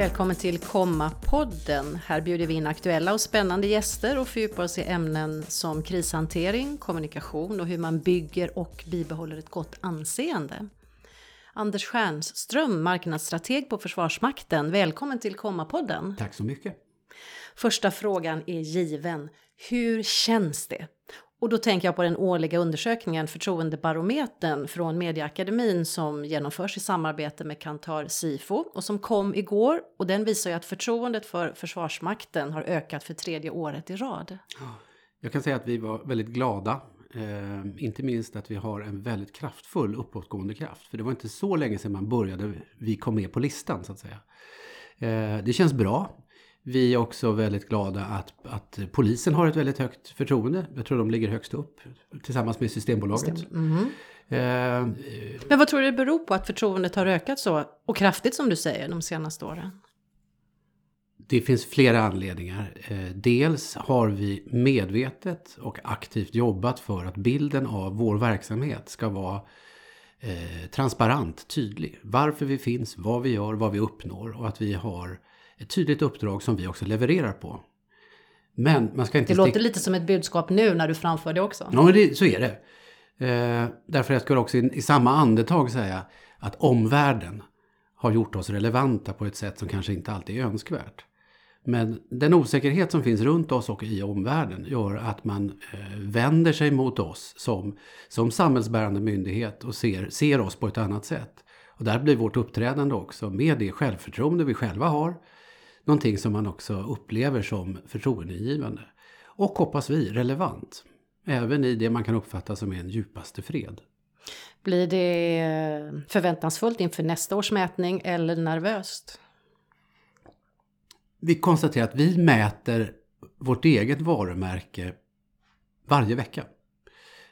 Välkommen till Komma-podden. Här bjuder vi in aktuella och spännande gäster och fördjupar oss i ämnen som krishantering, kommunikation och hur man bygger och bibehåller ett gott anseende. Anders Stjernström, marknadsstrateg på Försvarsmakten. Välkommen till Komma-podden. Tack så mycket. Första frågan är given. Hur känns det och då tänker jag på den årliga undersökningen Förtroendebarometern från Mediaakademin som genomförs i samarbete med Kantar Sifo och som kom igår och den visar ju att förtroendet för Försvarsmakten har ökat för tredje året i rad. Jag kan säga att vi var väldigt glada. Eh, inte minst att vi har en väldigt kraftfull uppåtgående kraft. För det var inte så länge sedan man började, vi kom med på listan så att säga. Eh, det känns bra. Vi är också väldigt glada att, att polisen har ett väldigt högt förtroende. Jag tror de ligger högst upp tillsammans med Systembolaget. Mm. Eh, Men vad tror du det beror på att förtroendet har ökat så och kraftigt som du säger de senaste åren? Det finns flera anledningar. Eh, dels har vi medvetet och aktivt jobbat för att bilden av vår verksamhet ska vara eh, transparent, tydlig. Varför vi finns, vad vi gör, vad vi uppnår och att vi har ett tydligt uppdrag som vi också levererar på. Men man ska inte... Det låter lite som ett budskap nu när du framför det också. Ja, men det, så är det. Eh, därför jag skulle också i, i samma andetag säga att omvärlden har gjort oss relevanta på ett sätt som kanske inte alltid är önskvärt. Men den osäkerhet som finns runt oss och i omvärlden gör att man eh, vänder sig mot oss som, som samhällsbärande myndighet och ser, ser oss på ett annat sätt. Och där blir vårt uppträdande också med det självförtroende vi själva har någonting som man också upplever som förtroendeingivande. Och hoppas vi relevant. Även i det man kan uppfatta som en djupaste fred. Blir det förväntansfullt inför nästa års mätning eller nervöst? Vi konstaterar att vi mäter vårt eget varumärke varje vecka.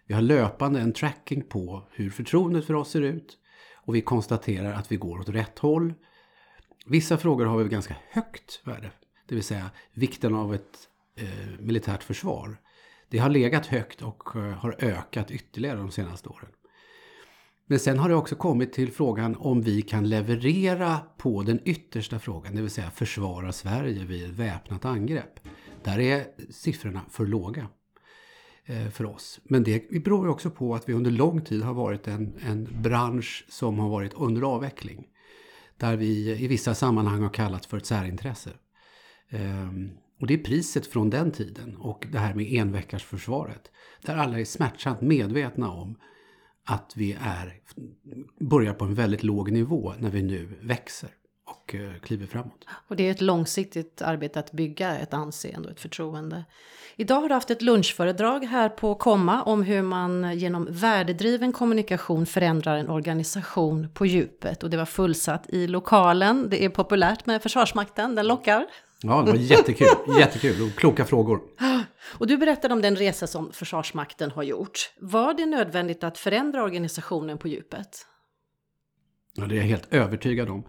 Vi har löpande en tracking på hur förtroendet för oss ser ut och vi konstaterar att vi går åt rätt håll Vissa frågor har vi ganska högt värde, det vill säga vikten av ett eh, militärt försvar. Det har legat högt och eh, har ökat ytterligare de senaste åren. Men sen har det också kommit till frågan om vi kan leverera på den yttersta frågan, det vill säga försvara Sverige vid ett väpnat angrepp. Där är siffrorna för låga eh, för oss. Men det beror också på att vi under lång tid har varit en, en bransch som har varit under avveckling där vi i vissa sammanhang har kallat för ett särintresse. Ehm, och det är priset från den tiden och det här med enveckarsförsvaret. Där alla är smärtsamt medvetna om att vi är, börjar på en väldigt låg nivå när vi nu växer och eh, kliver framåt. Och det är ett långsiktigt arbete att bygga ett anseende och ett förtroende. Idag har du haft ett lunchföredrag här på Komma om hur man genom värdedriven kommunikation förändrar en organisation på djupet. Och det var fullsatt i lokalen. Det är populärt med Försvarsmakten, den lockar. Ja, det var jättekul. jättekul och kloka frågor. Och du berättade om den resa som Försvarsmakten har gjort. Var det nödvändigt att förändra organisationen på djupet? Ja, det är jag helt övertygad om.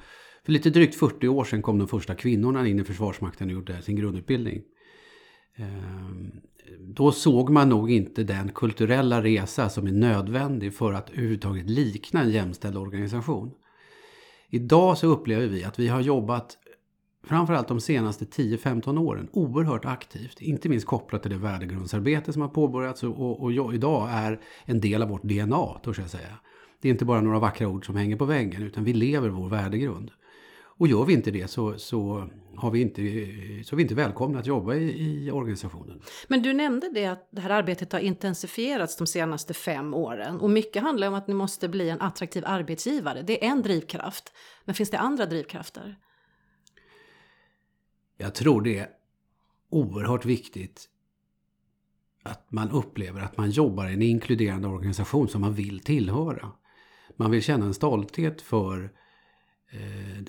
För lite drygt 40 år sedan kom de första kvinnorna in i Försvarsmakten och gjorde sin grundutbildning. Ehm, då såg man nog inte den kulturella resa som är nödvändig för att överhuvudtaget likna en jämställd organisation. Idag så upplever vi att vi har jobbat framförallt de senaste 10-15 åren oerhört aktivt. Inte minst kopplat till det värdegrundsarbete som har påbörjats och, och, och idag är en del av vårt DNA, törs jag säga. Det är inte bara några vackra ord som hänger på väggen utan vi lever vår värdegrund. Och gör vi inte det så, så, har vi inte, så är vi inte välkomna att jobba i, i, organisationen. Men du nämnde det att det här arbetet har intensifierats de senaste fem åren. Och mycket handlar om att ni måste bli en attraktiv arbetsgivare. Det är en drivkraft. Men finns det andra drivkrafter? Jag tror det är oerhört viktigt att man upplever att man jobbar i en inkluderande organisation som man vill tillhöra. Man vill känna en stolthet för Eh,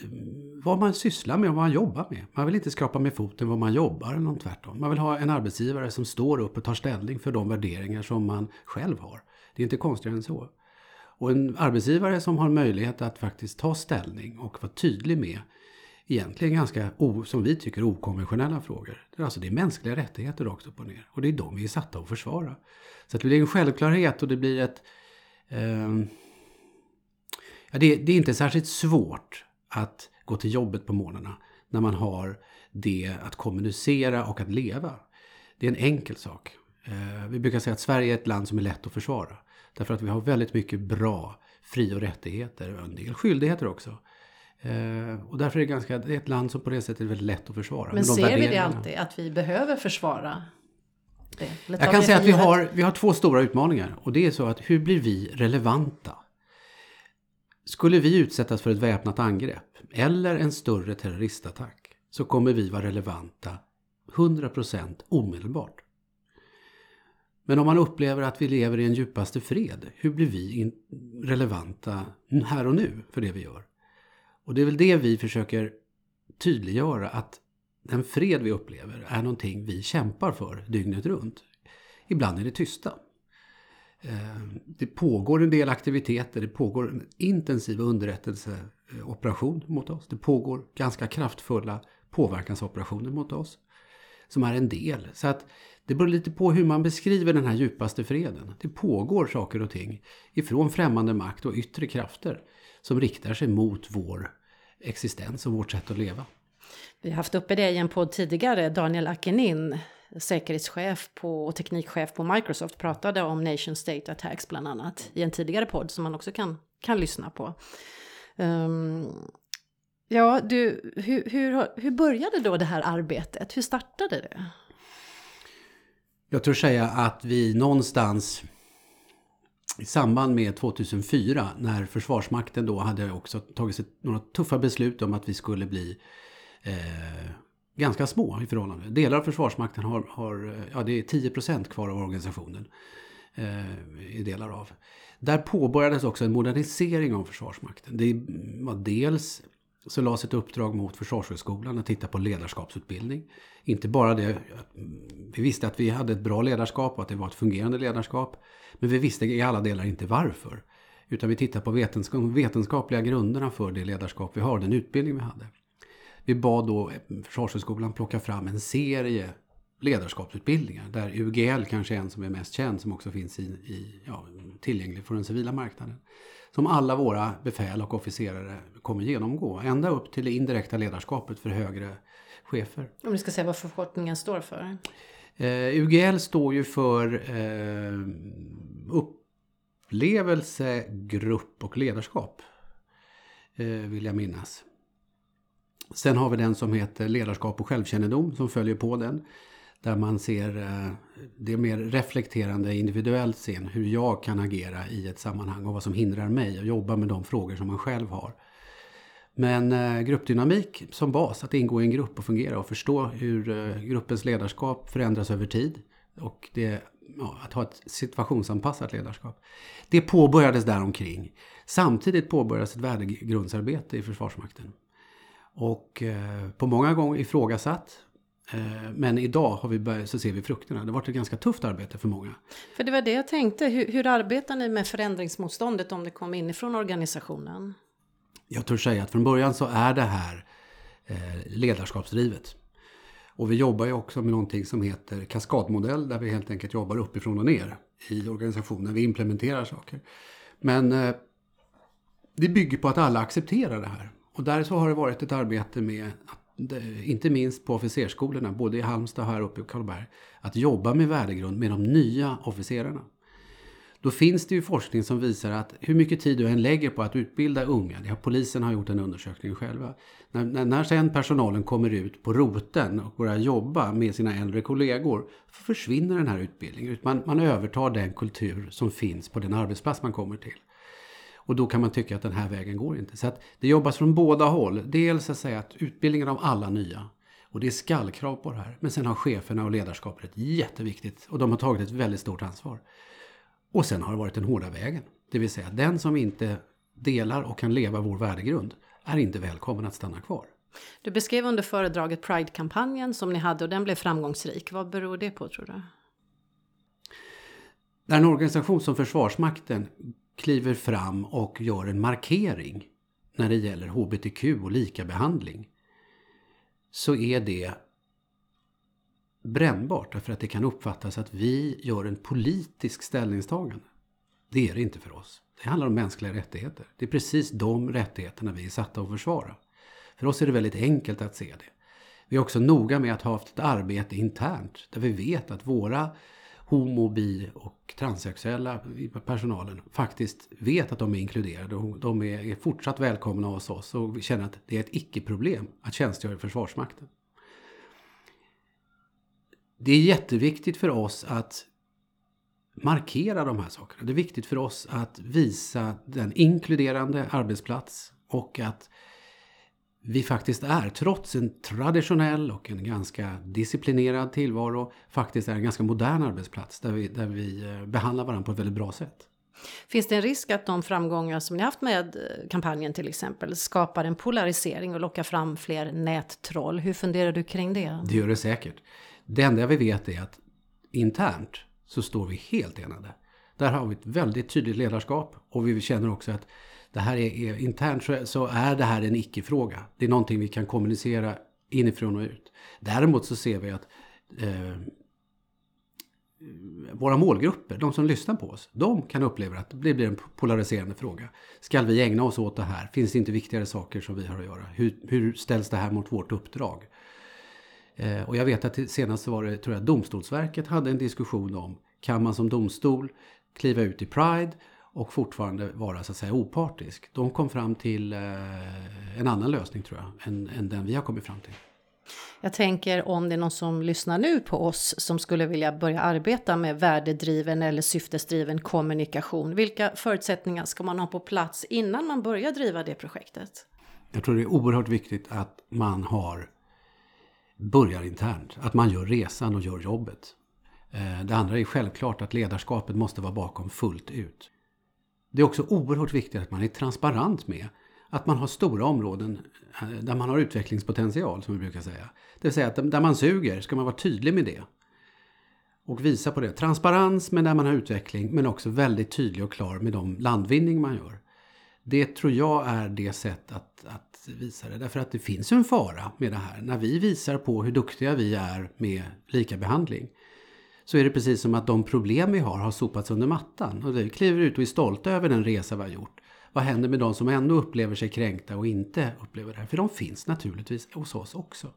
vad man sysslar med och vad man jobbar med. Man vill inte skrapa med foten vad man jobbar eller tvärtom. Man vill ha en arbetsgivare som står upp och tar ställning för de värderingar som man själv har. Det är inte konstigare än så. Och en arbetsgivare som har möjlighet att faktiskt ta ställning och vara tydlig med egentligen ganska, som vi tycker, okonventionella frågor. Alltså det är mänskliga rättigheter rakt upp och ner. Och det är de vi är satta att försvara. Så att det blir en självklarhet och det blir ett... Eh, ja, det, det, är inte särskilt svårt att gå till jobbet på morgnarna när man har det att kommunicera och att leva. Det är en enkel sak. Eh, vi brukar säga att Sverige är ett land som är lätt att försvara. Därför att vi har väldigt mycket bra fri och rättigheter och en del skyldigheter också. Eh, och därför är det, ganska, det är ett land som på det sättet är väldigt lätt att försvara. Men, Men ser vi det alltid, att vi behöver försvara det? Jag kan säga att vi har, vi har två stora utmaningar. Och det är så att hur blir vi relevanta? Skulle vi utsättas för ett väpnat angrepp eller en större terroristattack så kommer vi vara relevanta 100% omedelbart. Men om man upplever att vi lever i en djupaste fred, hur blir vi relevanta här och nu för det vi gör? Och det är väl det vi försöker tydliggöra att den fred vi upplever är någonting vi kämpar för dygnet runt. Ibland är det tysta. Eh, det pågår en del aktiviteter, det pågår en intensiv underrättelseoperation mot oss. Det pågår ganska kraftfulla påverkansoperationer mot oss. Som är en del. Så att det beror lite på hur man beskriver den här djupaste freden. Det pågår saker och ting ifrån främmande makt och yttre krafter som riktar sig mot vår existens och vårt sätt att leva. Vi har haft uppe det i en podd tidigare, Daniel Akenin, säkerhetschef på, och teknikchef på Microsoft, pratade om nation state attacks bland annat i en tidigare podd som man också kan, kan lyssna på. Um, ja, du, hur, hur, hur började då det här arbetet? Hur startade det? Jag tror säga att vi någonstans i samband med 2004 när Försvarsmakten då hade också tagit några tuffa beslut om att vi skulle bli eh, ganska små i förhållande. Delar av Försvarsmakten har, har ja det är 10 procent kvar av organisationen. Eh, i delar av. Där påbörjades också en modernisering av Försvarsmakten. Det var dels så lades ett uppdrag mot Försvarshögskolan att titta på ledarskapsutbildning. Inte bara det, vi visste att vi hade ett bra ledarskap och att det var ett fungerande ledarskap. Men vi visste i alla delar inte varför. Utan vi tittade på vetenskapliga grunderna för det ledarskap vi har, den utbildning vi hade. Vi bad då Försvarshögskolan plocka fram en serie ledarskapsutbildningar. Där UGL kanske är en som är mest känd som också finns i, i ja, tillgänglig för den civila marknaden. Som alla våra befäl och officerare kommer genomgå. Ända upp till det indirekta ledarskapet för högre chefer. Om du ska säga vad förkortningen står för? Uh, UGL står ju för uh, upplevelse, grupp och ledarskap. Uh, vill jag minnas. Sen har vi den som heter ledarskap och självkännedom som följer på den. Där man ser eh, det mer reflekterande individuellt sen hur jag kan agera i ett sammanhang och vad som hindrar mig att jobba med de frågor som man själv har. Men eh, gruppdynamik som bas, att ingå i en grupp och fungera och förstå hur eh, gruppens ledarskap förändras över tid. Och det, ja, att ha ett situationsanpassat ledarskap. Det påbörjades däromkring. Samtidigt påbörjades ett värdegrundsarbete i Försvarsmakten. Och eh, på många gånger ifrågasatt. Eh, men idag har vi börjat, så ser vi frukterna. Det har varit ett ganska tufft arbete för många. För det var det jag tänkte. Hur, hur arbetar ni med förändringsmotståndet om det kom inifrån organisationen? Jag tror säga att från början så är det här eh, ledarskapsdrivet. Och vi jobbar ju också med någonting som heter kaskadmodell där vi helt enkelt jobbar uppifrån och ner i organisationen. Vi implementerar saker. Men det bygger på att alla accepterar det här. Och där så har det varit ett arbete med, eh, inte minst på officersskolorna, både i Halmstad och här uppe i Karlberg, att jobba med värdegrund med de nya officerarna. Då finns det ju forskning som visar att hur mycket tid du än lägger på att utbilda unga, det har polisen har gjort en undersökning själva. När, när, när sen personalen kommer ut på roten och börjar jobba med sina äldre kollegor, försvinner den här utbildningen. Man, man övertar den kultur som finns på den arbetsplats man kommer till. Och då kan man tycka att den här vägen går inte. Så att det jobbas från båda håll. Dels att säga att utbildningen av alla nya. Och det är skallkrav på det här. Men sen har cheferna och ledarskapet ett jätteviktigt och de har tagit ett väldigt stort ansvar. Och sen har det varit den hårda vägen. Det vill säga den som inte delar och kan leva vår värdegrund är inte välkommen att stanna kvar. Du beskrev under föredraget Pride-kampanjen som ni hade och den blev framgångsrik. Vad beror det på tror du? När en organisation som Försvarsmakten kliver fram och gör en markering när det gäller hbtq och likabehandling så är det brännbart därför att det kan uppfattas att vi gör en politisk ställningstagande. Det är det inte för oss. Det handlar om mänskliga rättigheter. Det är precis de rättigheterna vi är satta att försvara. För oss är det väldigt enkelt att se det. Vi är också noga med att ha haft ett arbete internt där vi vet att våra homo, bi och transsexuella i personalen faktiskt vet att de är inkluderade och de är fortsatt välkomna hos oss och vi känner att det är ett icke-problem att tjänstgöra i Försvarsmakten. Det är jätteviktigt för oss att markera de här sakerna. Det är viktigt för oss att visa den inkluderande arbetsplats och att vi faktiskt är, trots en traditionell och en ganska disciplinerad tillvaro, faktiskt är en ganska modern arbetsplats där vi, där vi eh, behandlar varandra på ett väldigt bra sätt. Finns det en risk att de framgångar som ni haft med eh, kampanjen till exempel skapar en polarisering och lockar fram fler nättroll? Hur funderar du kring det? Det gör det säkert. Det enda vi vet är att internt så står vi helt enade. Där har vi ett väldigt tydligt ledarskap och vi känner också att det här är, är internt så, så, är det här en icke-fråga. Det är någonting vi kan kommunicera inifrån och ut. Däremot så ser vi att eh, våra målgrupper, de som lyssnar på oss, de kan uppleva att det blir en polariserande fråga. Ska vi ägna oss åt det här? Finns det inte viktigare saker som vi har att göra? Hur, hur ställs det här mot vårt uppdrag? Eh, och jag vet att senast var det, tror jag, Domstolsverket hade en diskussion om kan man som domstol kliva ut i Pride och fortfarande vara så att säga opartisk. De kom fram till eh, en annan lösning tror jag än, än den vi har kommit fram till. Jag tänker om det är någon som lyssnar nu på oss som skulle vilja börja arbeta med värdedriven eller syftesdriven kommunikation. Vilka förutsättningar ska man ha på plats innan man börjar driva det projektet? Jag tror det är oerhört viktigt att man har börjar internt. Att man gör resan och gör jobbet. Eh, det andra är självklart att ledarskapet måste vara bakom fullt ut. Det är också oerhört viktigt att man är transparent med att man har stora områden eh, där man har utvecklingspotential, som vi brukar säga. Det vill säga att där man suger ska man vara tydlig med det. Och visa på det. Transparens med där man har utveckling, men också väldigt tydlig och klar med de landvinning man gör. Det tror jag är det sätt att, att visa det. Därför att det finns en fara med det här. När vi visar på hur duktiga vi är med lika behandling så är det precis som att de problem vi har har sopats under mattan. Och vi kliver ut och är stolta över den resa vi har gjort. Vad händer med de som ändå upplever sig kränkta och inte upplever det här? För de finns naturligtvis hos oss också.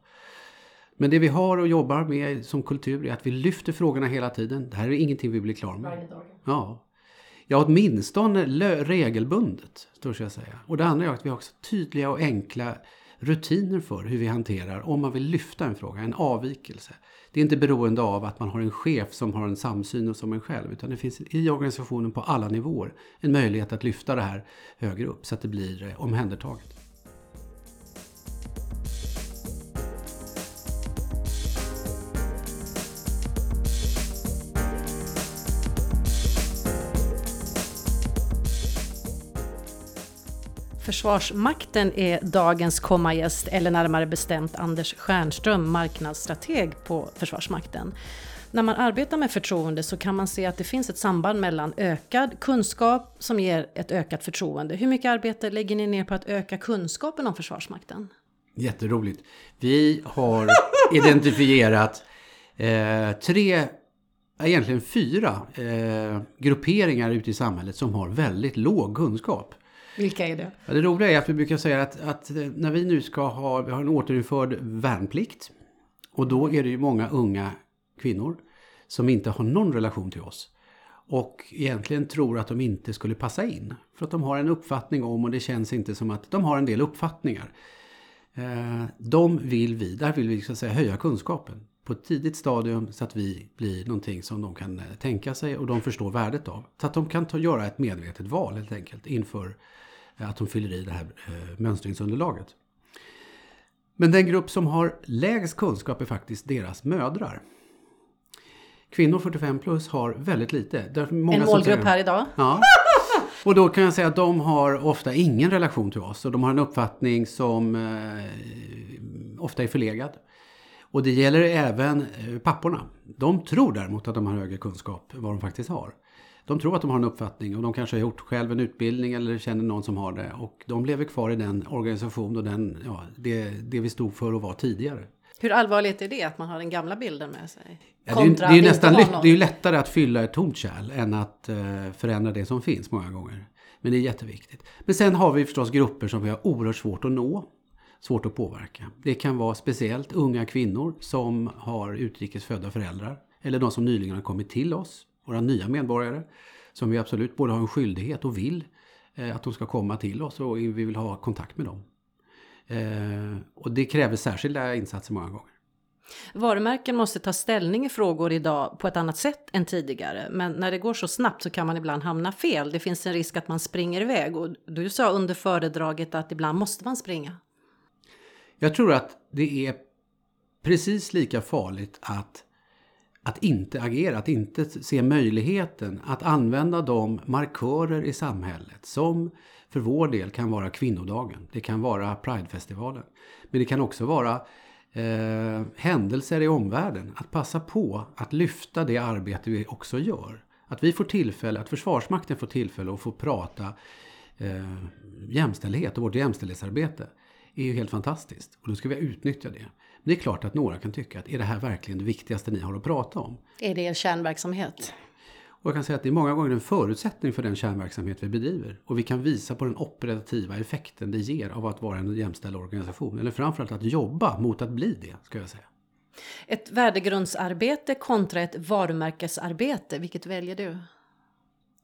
Men det vi har och jobbar med som kultur är att vi lyfter frågorna hela tiden. Det här är ingenting vi blir klar med. Varje dag. Ja. Ja, åtminstone regelbundet, tror jag säga. Och det andra är att vi har också tydliga och enkla rutiner för hur vi hanterar om man vill lyfta en fråga, en avvikelse. Det är inte beroende av att man har en chef som har en samsyn som en själv, utan det finns i organisationen på alla nivåer en möjlighet att lyfta det här högre upp så att det blir eh, omhändertaget. Försvarsmakten är dagens kommagäst, eller närmare bestämt Anders Stjernström, marknadsstrateg på Försvarsmakten. När man arbetar med förtroende så kan man se att det finns ett samband mellan ökad kunskap som ger ett ökat förtroende. Hur mycket arbete lägger ni ner på att öka kunskapen om Försvarsmakten? Jätteroligt. Vi har identifierat eh, tre, egentligen fyra eh, grupperingar ute i samhället som har väldigt låg kunskap. Vilka är det? Ja, det roliga är att vi brukar säga att, att när vi nu ska ha, vi har en återinförd värnplikt. Och då är det ju många unga kvinnor som inte har någon relation till oss. Och egentligen tror att de inte skulle passa in. För att de har en uppfattning om och det känns inte som att de har en del uppfattningar. Eh, de vill vi, där vill vi så att säga höja kunskapen på ett tidigt stadium så att vi blir någonting som de kan eh, tänka sig och de förstår värdet av. Så att de kan ta, göra ett medvetet val helt enkelt inför Eh, att de fyller i det här eh, mönstringsunderlaget. Men den grupp som har lägst kunskap är faktiskt deras mödrar. Kvinnor 45 plus har väldigt lite. Många en målgrupp här idag. Ja. Och då kan jag säga att de har ofta ingen relation till oss och de har en uppfattning som eh, ofta är förlegad. Och det gäller även eh, papporna. De tror däremot att de har högre kunskap än vad de faktiskt har de tror att de har en uppfattning och de kanske har gjort själv en utbildning eller känner någon som har det. Och de lever kvar i den organisation och den, ja, det, det vi stod för och var tidigare. Hur allvarligt är det att man har den gamla bilden med sig? Ja, det, är, det, är nästan lätt, det är ju lättare att fylla ett tomt kärl än att uh, förändra det som finns många gånger. Men det är jätteviktigt. Men sen har vi förstås grupper som vi har oerhört svårt att nå svårt att påverka. Det kan vara speciellt unga kvinnor som har utrikesfödda föräldrar eller de som nyligen har kommit till oss, våra nya medborgare, som vi absolut både har en skyldighet och vill eh, att de ska komma till oss och vi vill ha kontakt med dem. Eh, och det kräver särskilda insatser många gånger. Varumärken måste ta ställning i frågor idag på ett annat sätt än tidigare. Men när det går så snabbt så kan man ibland hamna fel. Det finns en risk att man springer iväg. Och du sa under föredraget att ibland måste man springa. Jag tror att det är precis lika farligt att, att inte agera, att inte se möjligheten att använda de markörer i samhället som för vår del kan vara kvinnodagen, det kan vara Pridefestivalen. Men det kan också vara eh, händelser i omvärlden. Att passa på att lyfta det arbete vi också gör. Att vi får tillfälle, att Försvarsmakten får tillfälle att få prata eh, jämställdhet och vårt jämställdhetsarbete är ju helt fantastiskt. Och då ska vi utnyttja det. Men det är klart att några kan tycka att är det här verkligen det viktigaste ni har att prata om? Är det er kärnverksamhet? Och jag kan säga att det är många gånger en förutsättning för den kärnverksamhet vi bedriver. Och vi kan visa på den operativa effekten det ger av att vara en jämställd organisation. Eller framförallt att jobba mot att bli det, ska jag säga. Ett värdegrundsarbete kontra ett varumärkesarbete, vilket väljer du?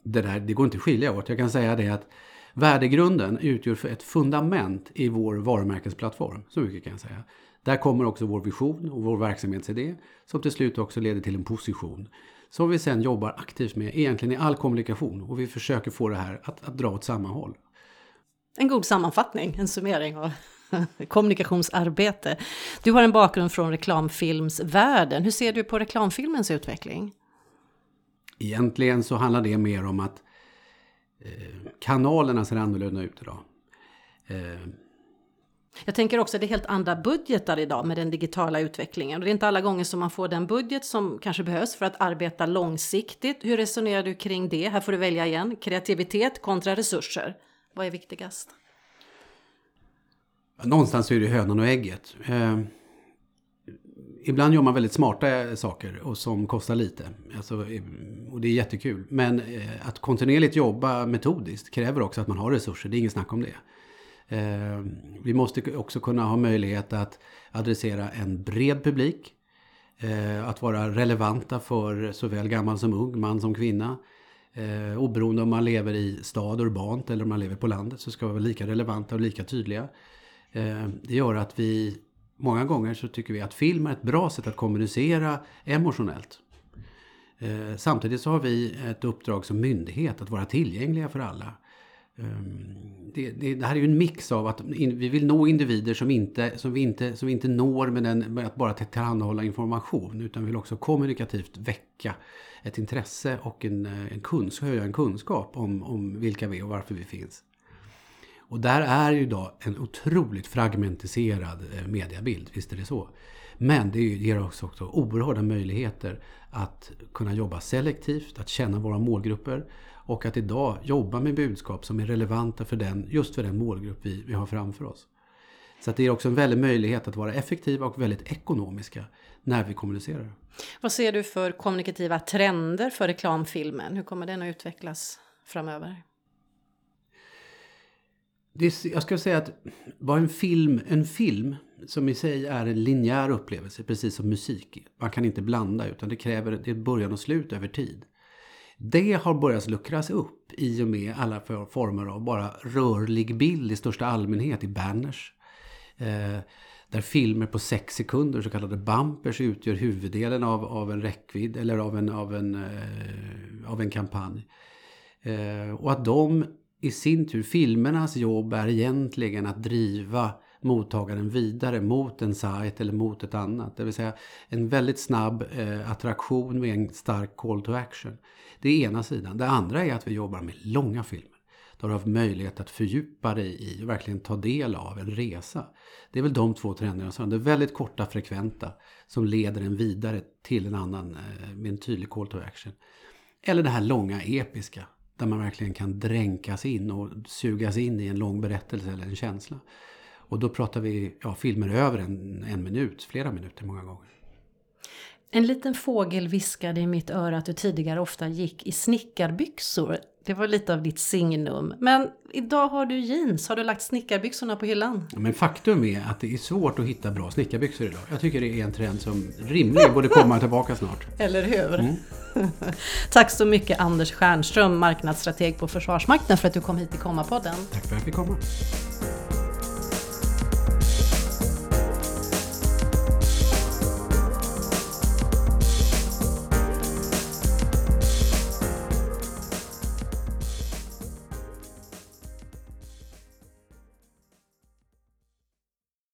Det, där, det går inte att skilja åt. Jag kan säga det att värdegrunden utgör för ett fundament i vår varumärkesplattform. Så mycket kan jag säga. Där kommer också vår vision och vår verksamhetsidé som till slut också leder till en position som vi sen jobbar aktivt med egentligen i all kommunikation och vi försöker få det här att, att dra åt samma håll. En god sammanfattning, en summering av kommunikationsarbete. Du har en bakgrund från reklamfilmsvärlden. Hur ser du på reklamfilmens utveckling? Egentligen så handlar det mer om att kanalerna ser annorlunda ut idag. Eh, jag tänker också att det är helt andra budgetar idag med den digitala utvecklingen. Och det är inte alla gånger som man får den budget som kanske behövs för att arbeta långsiktigt. Hur resonerar du kring det? Här får du välja igen. Kreativitet kontra resurser. Vad är viktigast? Någonstans är det hönan och ägget. Ibland gör man väldigt smarta eh, saker och som kostar lite. Alltså, eh, och det är jättekul. Men eh, att kontinuerligt jobba metodiskt kräver också att man har resurser. Det är inget snack om det. Eh, vi måste också kunna ha möjlighet att adressera en bred publik. Eh, att vara relevanta för såväl gammal som ung, man som kvinna. Eh, oberoende om man lever i stad urbant eller om man lever på landet så ska vi vara lika relevanta och lika tydliga. Eh, det gör att vi många gånger så tycker vi att film är ett bra sätt att kommunicera emotionellt. Eh, samtidigt så har vi ett uppdrag som myndighet att vara tillgängliga för alla. Ehm, det, det, det, här är ju en mix av att in, vi vill nå individer som, inte, som, vi, inte, som vi inte når med, den, med att bara tillhandahålla information. Utan vill också kommunikativt väcka ett intresse och en, en kunskap, höja en kunskap om, om vilka vi är och varför vi finns. Och där är ju idag en otroligt fragmentiserad eh, mediebild, visst är det så. Men det ger oss också oerhörda möjligheter att kunna jobba selektivt, att känna våra målgrupper och att idag jobba med budskap som är relevanta för den, just för den målgrupp vi, vi har framför oss. Så det är också en väldig möjlighet att vara effektiva och väldigt ekonomiska när vi kommunicerar. Vad ser du för kommunikativa trender för reklamfilmen? Hur kommer den att utvecklas framöver? Det, jag skulle säga att vad en film, en film som i sig är en linjär upplevelse, precis som musik. Man kan inte blanda utan det kräver det början och slut över tid. Det har börjat luckras upp i och med alla former av bara rörlig bild i största allmänhet i banners. Eh, där filmer på sex sekunder, så kallade bumpers, utgör huvuddelen av, av en räckvidd eller av en, av en, eh, av en kampanj. Eh, och att de i sin tur, filmernas jobb är egentligen att driva mottagaren vidare mot en sajt eller mot ett annat. Det vill säga en väldigt snabb eh, attraktion med en stark call to action. Det är ena sidan. Det andra är att vi jobbar med långa filmer. Där du har möjlighet att fördjupa dig i och verkligen ta del av en resa. Det är väl de två trenderna Det är väldigt korta, frekventa som leder en vidare till en annan eh, med en tydlig call to action. Eller det här långa, episka där man verkligen kan dränkas in och sugas in i en lång berättelse eller en känsla. Och då pratar vi ja, filmer över en, en minut, flera minuter många gånger. En liten fågel viskade i mitt öra att du tidigare ofta gick i snickarbyxor. Det var lite av ditt signum. Men idag har du jeans. Har du lagt snickarbyxorna på hyllan? Men faktum är att det är svårt att hitta bra snickarbyxor idag. Jag tycker det är en trend som rimligen borde komma tillbaka snart. Eller hur? Mm. Tack så mycket Anders Stjernström, marknadsstrateg på Försvarsmakten för att du kom hit till Komma-podden. Tack för att jag fick komma.